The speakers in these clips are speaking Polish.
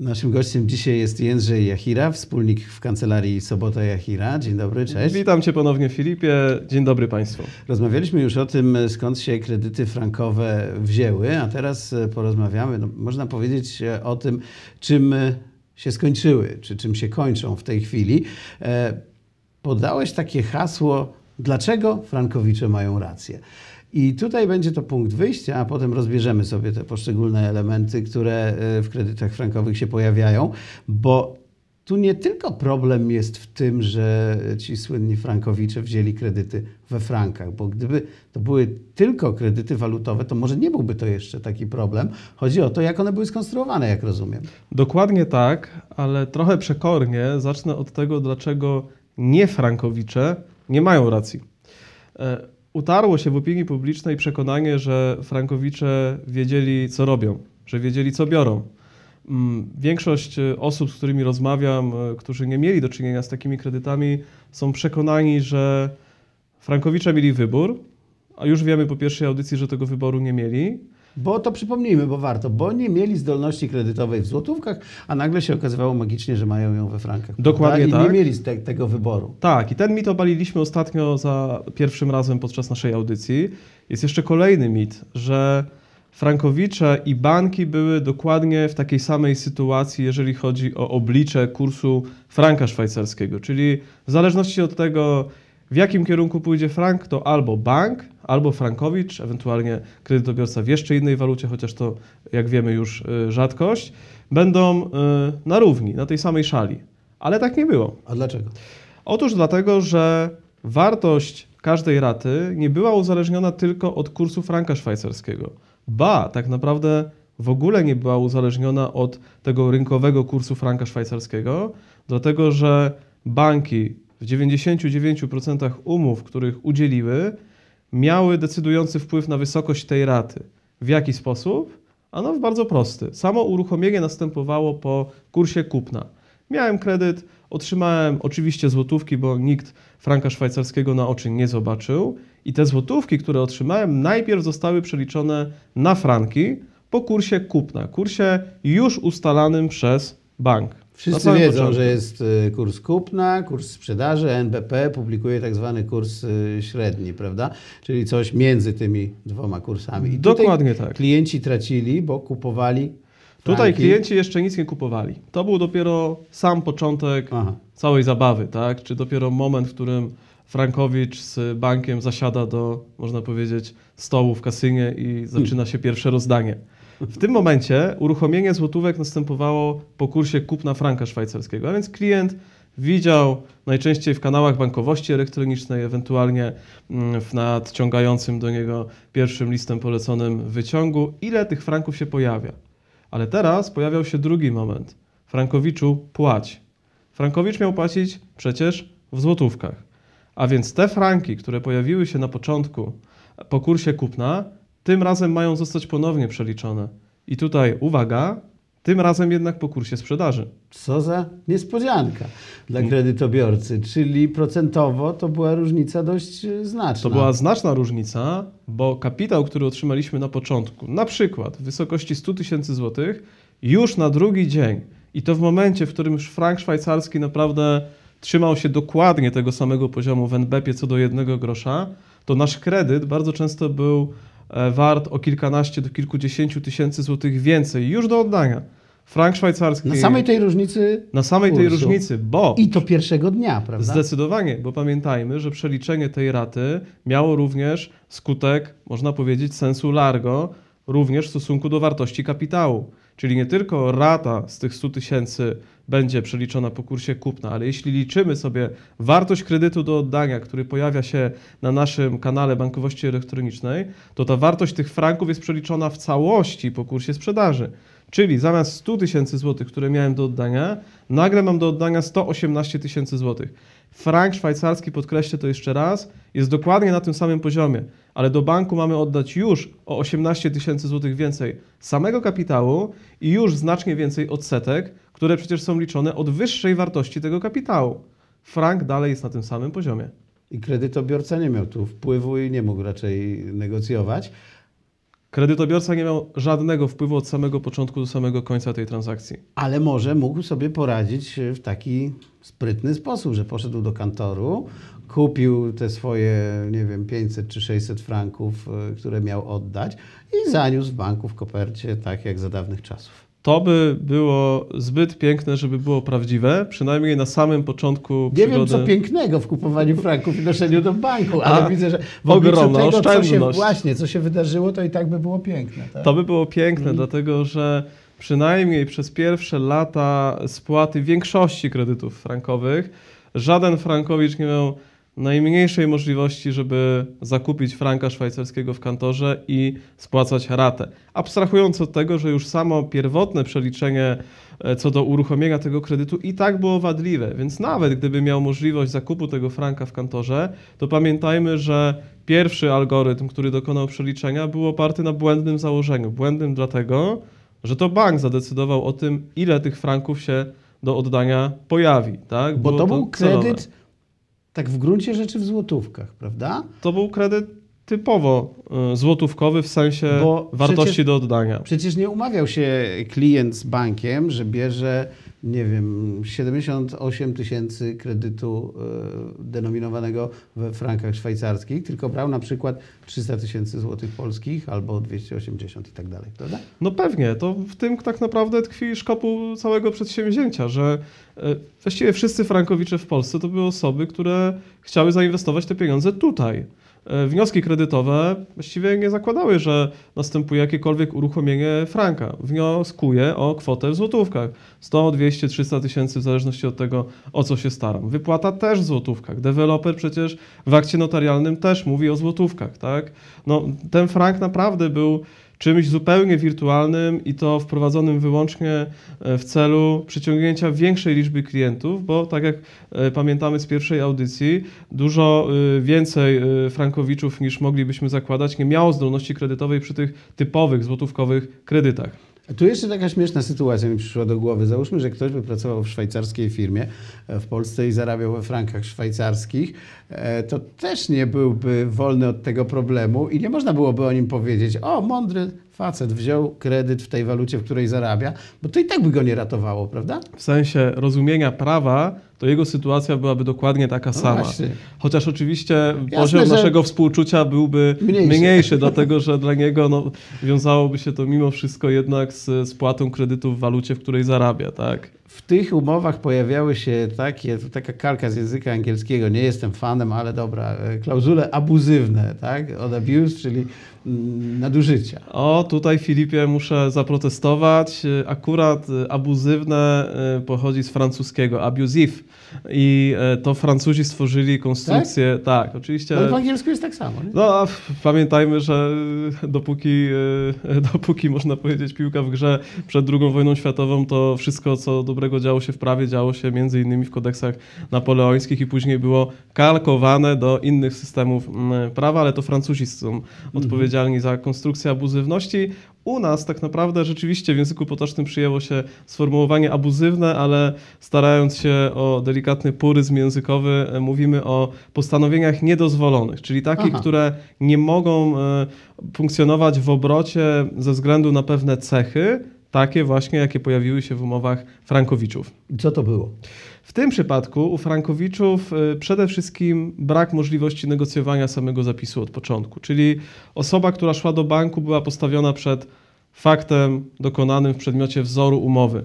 Naszym gościem dzisiaj jest Jędrzej Jachira, wspólnik w kancelarii Sobota Jachira. Dzień dobry, cześć. Witam Cię ponownie Filipie. Dzień dobry Państwu. Rozmawialiśmy już o tym, skąd się kredyty frankowe wzięły, a teraz e, porozmawiamy, no, można powiedzieć, e, o tym, czym e, się skończyły, czy czym się kończą w tej chwili. Podałeś takie hasło, dlaczego frankowicze mają rację. I tutaj będzie to punkt wyjścia, a potem rozbierzemy sobie te poszczególne elementy, które e, w kredytach frankowych się pojawiają, bo tu nie tylko problem jest w tym, że ci słynni frankowicze wzięli kredyty we frankach, bo gdyby to były tylko kredyty walutowe, to może nie byłby to jeszcze taki problem. Chodzi o to, jak one były skonstruowane, jak rozumiem. Dokładnie tak, ale trochę przekornie zacznę od tego, dlaczego nie frankowicze nie mają racji. Utarło się w opinii publicznej przekonanie, że frankowicze wiedzieli, co robią, że wiedzieli, co biorą. Mm, Większość e, osób, z którymi rozmawiam, e, którzy nie mieli do czynienia z takimi kredytami, są przekonani, że frankowicze mieli wybór, a już wiemy po pierwszej audycji, że tego wyboru nie mieli. Bo to przypomnijmy, bo warto, bo nie mieli zdolności kredytowej w złotówkach, a nagle się okazywało magicznie, że mają ją we frankach. Dokładnie prawda? I tak. nie mieli te, tego wyboru. Tak, i ten mit obaliliśmy ostatnio za pierwszym razem podczas naszej audycji. Jest jeszcze kolejny mit, że frankowicze i banki były dokładnie w takiej samej sytuacji, jeżeli chodzi o oblicze kursu franka szwajcarskiego. Czyli w zależności od tego, w jakim kierunku pójdzie frank, to albo bank, albo frankowicz, ewentualnie kredytobiorca w jeszcze innej walucie, chociaż to, jak wiemy, już y, rzadkość, będą y, na równi, na tej samej szali. Ale tak nie było. A dlaczego? Otóż dlatego, że wartość każdej raty nie była uzależniona tylko od kursu franka szwajcarskiego. Ba, tak naprawdę w ogóle nie była uzależniona od tego rynkowego kursu franka szwajcarskiego, dlatego że banki w 99% umów, których udzieliły, miały decydujący wpływ na wysokość tej raty. W jaki sposób? Ano w bardzo prosty. Samo uruchomienie następowało po kursie kupna. Miałem kredyt, otrzymałem oczywiście złotówki, bo nikt franka szwajcarskiego na oczy nie zobaczył. I te złotówki, które otrzymałem, najpierw zostały przeliczone na franki po kursie kupna, kursie już ustalanym przez bank. Wszyscy wiedzą, początku. że jest y, kurs kupna, kurs sprzedaży, NBP publikuje tak zwany kurs y, średni, prawda? Czyli coś między tymi dwoma kursami. I tutaj Dokładnie tak. Klienci tracili, bo kupowali. Tutaj franki. klienci jeszcze nic nie kupowali. To był dopiero sam początek Aha. całej zabawy, tak? Czy dopiero moment, w którym Frankowicz z bankiem zasiada do, można powiedzieć, stołu w kasynie i zaczyna się pierwsze rozdanie. W tym momencie uruchomienie złotówek następowało po kursie kupna franka szwajcarskiego, a więc klient widział najczęściej w kanałach bankowości elektronicznej, ewentualnie mm, w nadciągającym do niego pierwszym listem poleconym wyciągu, ile tych franków się pojawia. Ale teraz pojawiał się drugi moment. Frankowiczu płać. Frankowicz miał płacić przecież w złotówkach. A więc te franki, które pojawiły się na początku po kursie kupna, tym razem mają zostać ponownie przeliczone. I tutaj uwaga, tym razem jednak po kursie sprzedaży. Co za niespodzianka dla kredytobiorcy, czyli procentowo to była różnica dość y, znaczna. To była znaczna różnica, bo kapitał, który otrzymaliśmy na początku, na przykład w wysokości 100 tysięcy złotych, już na drugi dzień i to w momencie, w którym już frank szwajcarski naprawdę trzymał się dokładnie tego samego poziomu w NBP co do jednego grosza, to nasz kredyt bardzo często był e, wart o kilkanaście do kilkudziesięciu tysięcy złotych więcej już do oddania. Frank szwajcarski Na samej tej różnicy na samej tej kursu. różnicy, bo i to pierwszego dnia, prawda? Zdecydowanie, bo pamiętajmy, że przeliczenie tej raty miało również skutek, można powiedzieć, sensu largo, również w stosunku do wartości kapitału. Czyli nie tylko rata z tych 100 tysięcy będzie przeliczona po kursie kupna, ale jeśli liczymy sobie wartość kredytu do oddania, który pojawia się na naszym kanale bankowości elektronicznej, to ta wartość tych franków jest przeliczona w całości po kursie sprzedaży. Czyli zamiast 100 tysięcy złotych, które miałem do oddania, nagle mam do oddania 118 tysięcy złotych. Frank szwajcarski, podkreślę to jeszcze raz, jest dokładnie na tym samym poziomie, ale do banku mamy oddać już o 18 tysięcy złotych więcej samego kapitału i już znacznie więcej odsetek, które przecież są liczone od wyższej wartości tego kapitału. Frank dalej jest na tym samym poziomie. I kredytobiorca nie miał tu wpływu i nie mógł raczej negocjować. Kredytobiorca nie miał żadnego wpływu od samego początku do samego końca tej transakcji. Ale może mógł sobie poradzić w taki sprytny sposób, że poszedł do kantoru, kupił te swoje, nie wiem, 500 czy 600 franków, y, które miał oddać i zaniósł w banku w kopercie, tak jak za dawnych czasów. To by było zbyt piękne, żeby było prawdziwe, przynajmniej na samym początku Nie przygody. wiem, co pięknego w kupowaniu franków i noszeniu do banku, ale A, widzę, że w ogromna tego, co się, oszczędność. właśnie, co się wydarzyło, to i tak by było piękne. Tak? To by było piękne, dlatego że przynajmniej przez pierwsze lata spłaty większości kredytów frankowych żaden frankowicz nie miał najmniejszej możliwości, żeby zakupić franka szwajcarskiego w kantorze i spłacać ratę. Abstrahując od tego, że już samo pierwotne przeliczenie e, co do uruchomienia tego kredytu i tak było wadliwe, więc nawet gdyby miał możliwość zakupu tego franka w kantorze, to pamiętajmy, że pierwszy algorytm, który dokonał przeliczenia, był oparty na błędnym założeniu. Błędnym dlatego, że to bank zadecydował o tym, ile tych franków się do oddania pojawi. Tak? Bo Było to był celowe. kredyt, tak w gruncie rzeczy w złotówkach, prawda? To był kredyt typowo y, złotówkowy w sensie Bo wartości przecież- do oddania. Przecież nie umawiał się klient z bankiem, że bierze, nie wiem, 78 tysięcy kredytu e, denominowanego we frankach szwajcarskich, tylko brał na przykład 300 tysięcy złotych polskich albo 280 i tak dalej, prawda? No pewnie, to w tym tak naprawdę tkwi szkopuł całego przedsięwzięcia, że y, właściwie wszyscy frankowicze w Polsce to były osoby, które chciały zainwestować te pieniądze tutaj. Y, Wnioski kredytowe właściwie nie zakładały, że następuje jakiekolwiek uruchomienie franka. Wnioskuję o kwotę w złotówkach. 100, 200, 300 tysięcy w zależności od tego, o co się staram. Wypłata też w złotówkach. Deweloper przecież w akcie notarialnym też mówi o złotówkach. Tak? No, ten frank naprawdę był czymś zupełnie wirtualnym i to wprowadzonym wyłącznie e, w celu przyciągnięcia większej liczby klientów, bo tak jak e, pamiętamy z pierwszej audycji, dużo e, więcej frankowiczów niż moglibyśmy zakładać nie miało zdolności kredytowej przy tych typowych złotówkowych kredytach. A Tu jeszcze taka śmieszna sytuacja mi przyszła do głowy. Załóżmy, że ktoś by pracował w szwajcarskiej firmie e, w Polsce i zarabiał we frankach szwajcarskich, e, to też nie byłby wolny od tego problemu i nie można byłoby o nim powiedzieć, o mądry facet wziął kredyt w tej walucie, w której zarabia, bo to i tak by go nie ratowało, prawda? W sensie rozumienia prawa, to jego sytuacja byłaby dokładnie taka No sama. właśnie. Chociaż oczywiście poziom że- naszego współczucia byłby Mniejszy. mniejszy, dlatego że dla niego no, wiązałoby się to mimo wszystko jednak z spłatą kredytu w walucie, w której zarabia, tak? W tych umowach pojawiały się takie, taka kalka z języka angielskiego, nie jestem fanem, ale dobra, e, klauzule abuzywne, tak? Od abuse, czyli mm, nadużycia. O, tutaj Filipie muszę zaprotestować. Y, Akurat y, abuzywne y, pochodzi z francuskiego, abusive. I to Francuzi stworzyli konstrukcję, tak, oczywiście. Ale w angielsku jest tak samo. Nie? No, pamiętajmy, że dopóki, dopóki można powiedzieć piłka w grze przed II wojną światową, to wszystko, co dobrego działo się w prawie, działo się między innymi w kodeksach napoleońskich i później było kalkowane do innych systemów mm, prawa, ale to Francuzi są odpowiedzialni za konstrukcję abuzywności. U nas tak naprawdę rzeczywiście w języku potocznym przyjęło się sformułowanie abuzywne, ale starając się o delikatny puryzm językowy, e, mówimy o postanowieniach niedozwolonych, czyli takich, Aha. które nie mogą e, funkcjonować w obrocie ze względu na pewne cechy, takie właśnie, jakie pojawiły się w umowach frankowiczów. Co to było? W tym przypadku u frankowiczów y, przede wszystkim brak możliwości negocjowania samego zapisu od początku, czyli osoba, która szła do banku, była postawiona przed faktem dokonanym w przedmiocie wzoru umowy.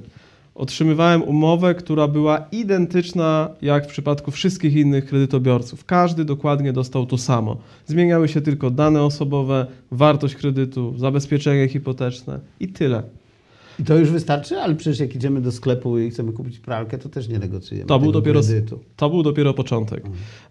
Otrzymywałem umowę, która była identyczna jak w przypadku wszystkich innych kredytobiorców. Każdy dokładnie dostał to samo. Zmieniały się tylko dane osobowe, wartość kredytu, zabezpieczenie hipoteczne i tyle. I to już wystarczy, ale przecież jak idziemy do sklepu i chcemy kupić pralkę, to też nie negocjujemy To był dopiero- kredytu. To był dopiero początek.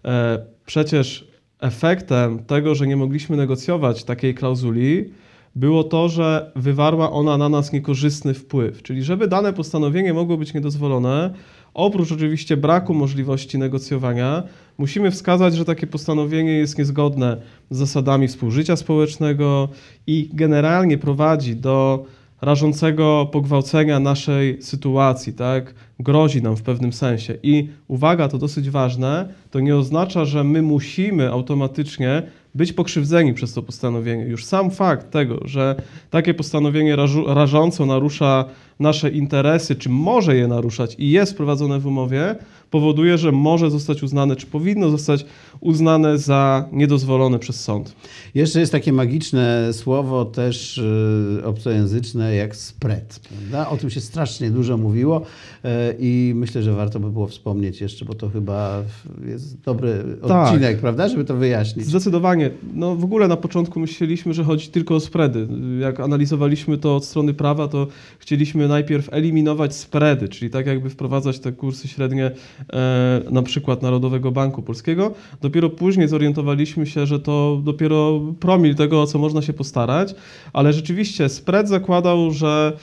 E, przecież efektem tego, że nie mogliśmy negocjować takiej klauzuli, było to, że wywarła ona na nas niekorzystny wpływ. Czyli, żeby dane postanowienie mogło być niedozwolone, oprócz oczywiście braku możliwości negocjowania, musimy wskazać, że takie postanowienie jest niezgodne z zasadami współżycia społecznego i generalnie prowadzi do rażącego pogwałcenia naszej sytuacji, tak? Grozi nam w pewnym sensie. I uwaga, to dosyć ważne, to nie oznacza, że my musimy automatycznie być pokrzywdzeni przez to postanowienie. Już sam fakt tego, że takie postanowienie rażąco narusza nasze interesy, czy może je naruszać i jest wprowadzone w umowie, powoduje, że może zostać uznane, czy powinno zostać uznane za niedozwolone przez sąd. Jeszcze jest takie magiczne słowo też y, obcojęzyczne jak spread. Prawda? O tym się strasznie dużo mówiło y, i myślę, że warto by było wspomnieć jeszcze, bo to chyba jest dobry Tak. odcinek, prawda, żeby to wyjaśnić. Zdecydowanie. No w ogóle na początku myśleliśmy, że chodzi tylko o spready. Jak analizowaliśmy to od strony prawa, to chcieliśmy najpierw eliminować spready, czyli tak jakby wprowadzać te kursy średnie e, na przykład Narodowego Banku Polskiego. Dopiero później zorientowaliśmy się, że to dopiero promil tego, o co można się postarać, ale rzeczywiście spread zakładał, że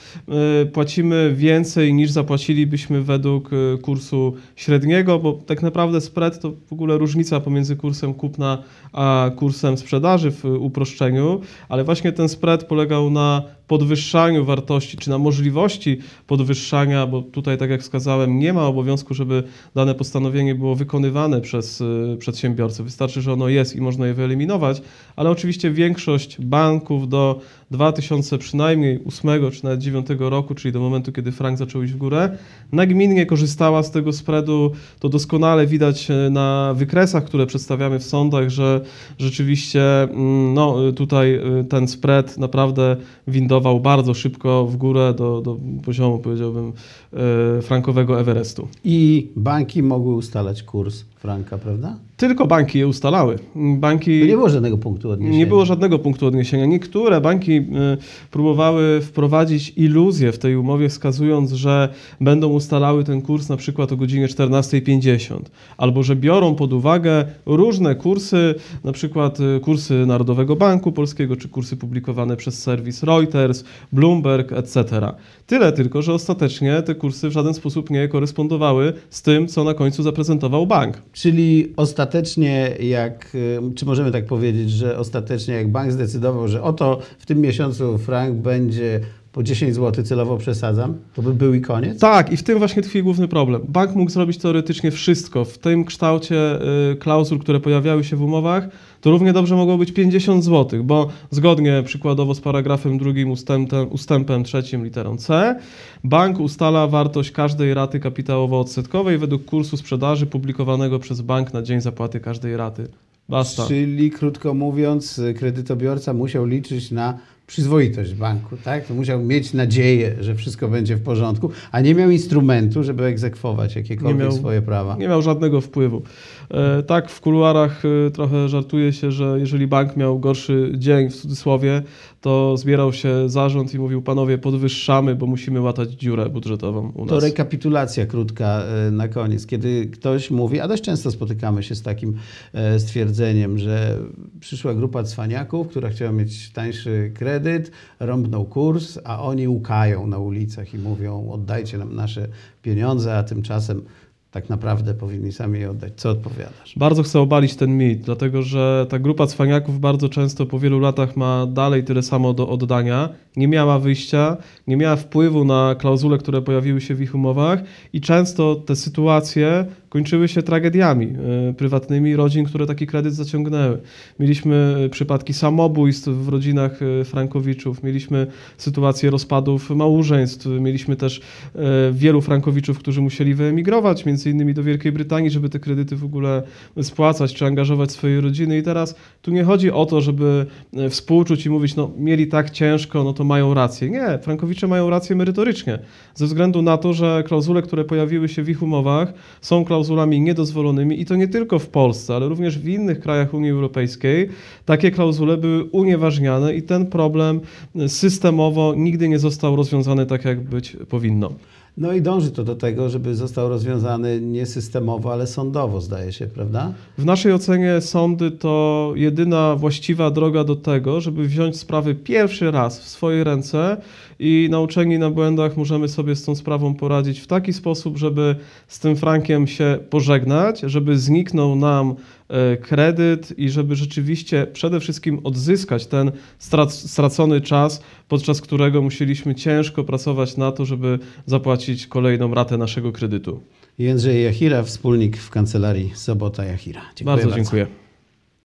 e, płacimy więcej niż zapłacilibyśmy według e, kursu średniego, bo tak naprawdę spread to w ogóle różnica pomiędzy kursem kupna a kursem sprzedaży w uproszczeniu, ale właśnie ten spread polegał na podwyższaniu wartości, czy na możliwości podwyższania, bo tutaj, tak jak wskazałem, nie ma obowiązku, żeby dane postanowienie było wykonywane przez y, przedsiębiorcę. Wystarczy, że ono jest i można je wyeliminować, ale oczywiście większość banków do 2000 przynajmniej 8 czy nawet 9 roku, czyli do momentu, kiedy frank zaczął iść w górę, nagminnie korzystała z tego spreadu. To doskonale widać e, na wykresach, które przedstawiamy w sądach, że rzeczywiście mm, no, tutaj e, ten spread naprawdę bardzo szybko w górę do, do poziomu, powiedziałbym, e, frankowego Everestu. I banki mogły ustalać kurs franka, prawda? Tylko banki je ustalały. Banki... Nie było żadnego punktu odniesienia. Nie było żadnego punktu odniesienia. Niektóre banki y, próbowały wprowadzić iluzję w tej umowie, wskazując, że będą ustalały ten kurs na przykład o godzinie 14.50, albo że biorą pod uwagę różne kursy, na przykład y, kursy Narodowego Banku Polskiego, czy kursy publikowane przez serwis Reuters, Bloomberg, etc. Tyle tylko, że ostatecznie te kursy w żaden sposób nie korespondowały z tym, co na końcu zaprezentował bank. Czyli ostatecznie, jak, y, czy możemy tak powiedzieć, że ostatecznie jak bank zdecydował, że oto w tym miesiącu frank będzie po 10 zł celowo przesadzam, to by był i koniec? Tak, i w tym właśnie tkwi główny problem. Bank mógł zrobić teoretycznie wszystko. W tym kształcie y, klauzul, które pojawiały się w umowach, to równie dobrze mogło być 50 zł, bo zgodnie przykładowo z paragrafem drugim ustępem, ustępem trzecim literą C, bank ustala wartość każdej raty kapitałowo-odsetkowej według kursu sprzedaży publikowanego przez bank na dzień zapłaty każdej raty. Basta. Czyli krótko mówiąc, kredytobiorca musiał liczyć na przyzwoitość banku, tak? To musiał mieć nadzieję, że wszystko będzie w porządku, a nie miał instrumentu, żeby egzekwować jakiekolwiek miał- swoje prawa. Nie miał żadnego wpływu. E, tak, w kuluarach e, trochę żartuje się, że jeżeli bank miał gorszy dzień, w cudzysłowie, to zbierał się zarząd i mówił, panowie, podwyższamy, bo musimy łatać dziurę budżetową u To nas. rekapitulacja krótka e, na koniec. Kiedy ktoś mówi, a dość często spotykamy się z takim stwierdzeniem, że przyszła grupa cwaniaków, która chciała mieć tańszy kredyt, rąbnął kurs, a oni łukają na ulicach i mówią, oddajcie nam nasze pieniądze, a tymczasem tak naprawdę powinni sami je oddać. Co odpowiadasz? Bardzo chcę obalić ten mit, dlatego że ta grupa cwaniaków bardzo często po wielu latach ma dalej tyle samo do oddania, nie miała wyjścia, nie miała wpływu na klauzule, które pojawiły się w ich umowach i często te sytuacje kończyły się tragediami y, prywatnymi rodzin, które taki kredyt zaciągnęły. Mieliśmy y, przypadki samobójstw w rodzinach y, Frankowiczów, mieliśmy sytuacje rozpadów małżeństw, mieliśmy też wielu Frankowiczów, którzy musieli wyemigrować, między innymi do Wielkiej Brytanii, żeby te kredyty w ogóle spłacać czy angażować swoje rodziny. I teraz tu nie chodzi o to, żeby współczuć i mówić, no mieli tak ciężko, no to mają rację. Nie, Frankowicze mają rację merytorycznie, ze względu na to, że klauzule, które pojawiły się w ich umowach, są klauzulami niedozwolonymi i to nie tylko w Polsce, ale również w innych krajach Unii Europejskiej. Takie klauzule były unieważniane i ten problem systemowo nigdy nie został rozwiązany tak, jak być powinno. No i dąży to do tego, żeby został rozwiązany nie systemowo, ale sądowo, zdaje się, prawda? W naszej ocenie sądy to jedyna właściwa droga do tego, żeby wziąć sprawy pierwszy raz w swoje ręce i nauczeni na błędach możemy sobie z tą sprawą poradzić w taki sposób, żeby z tym frankiem się pożegnać, żeby zniknął nam kredyt i żeby rzeczywiście przede wszystkim odzyskać ten strac- stracony czas, podczas którego musieliśmy ciężko pracować na to, żeby zapłacić kolejną ratę naszego kredytu. Jędrzej Jachira, wspólnik w kancelarii Sobota Jachira. Dziękuję bardzo dziękuję.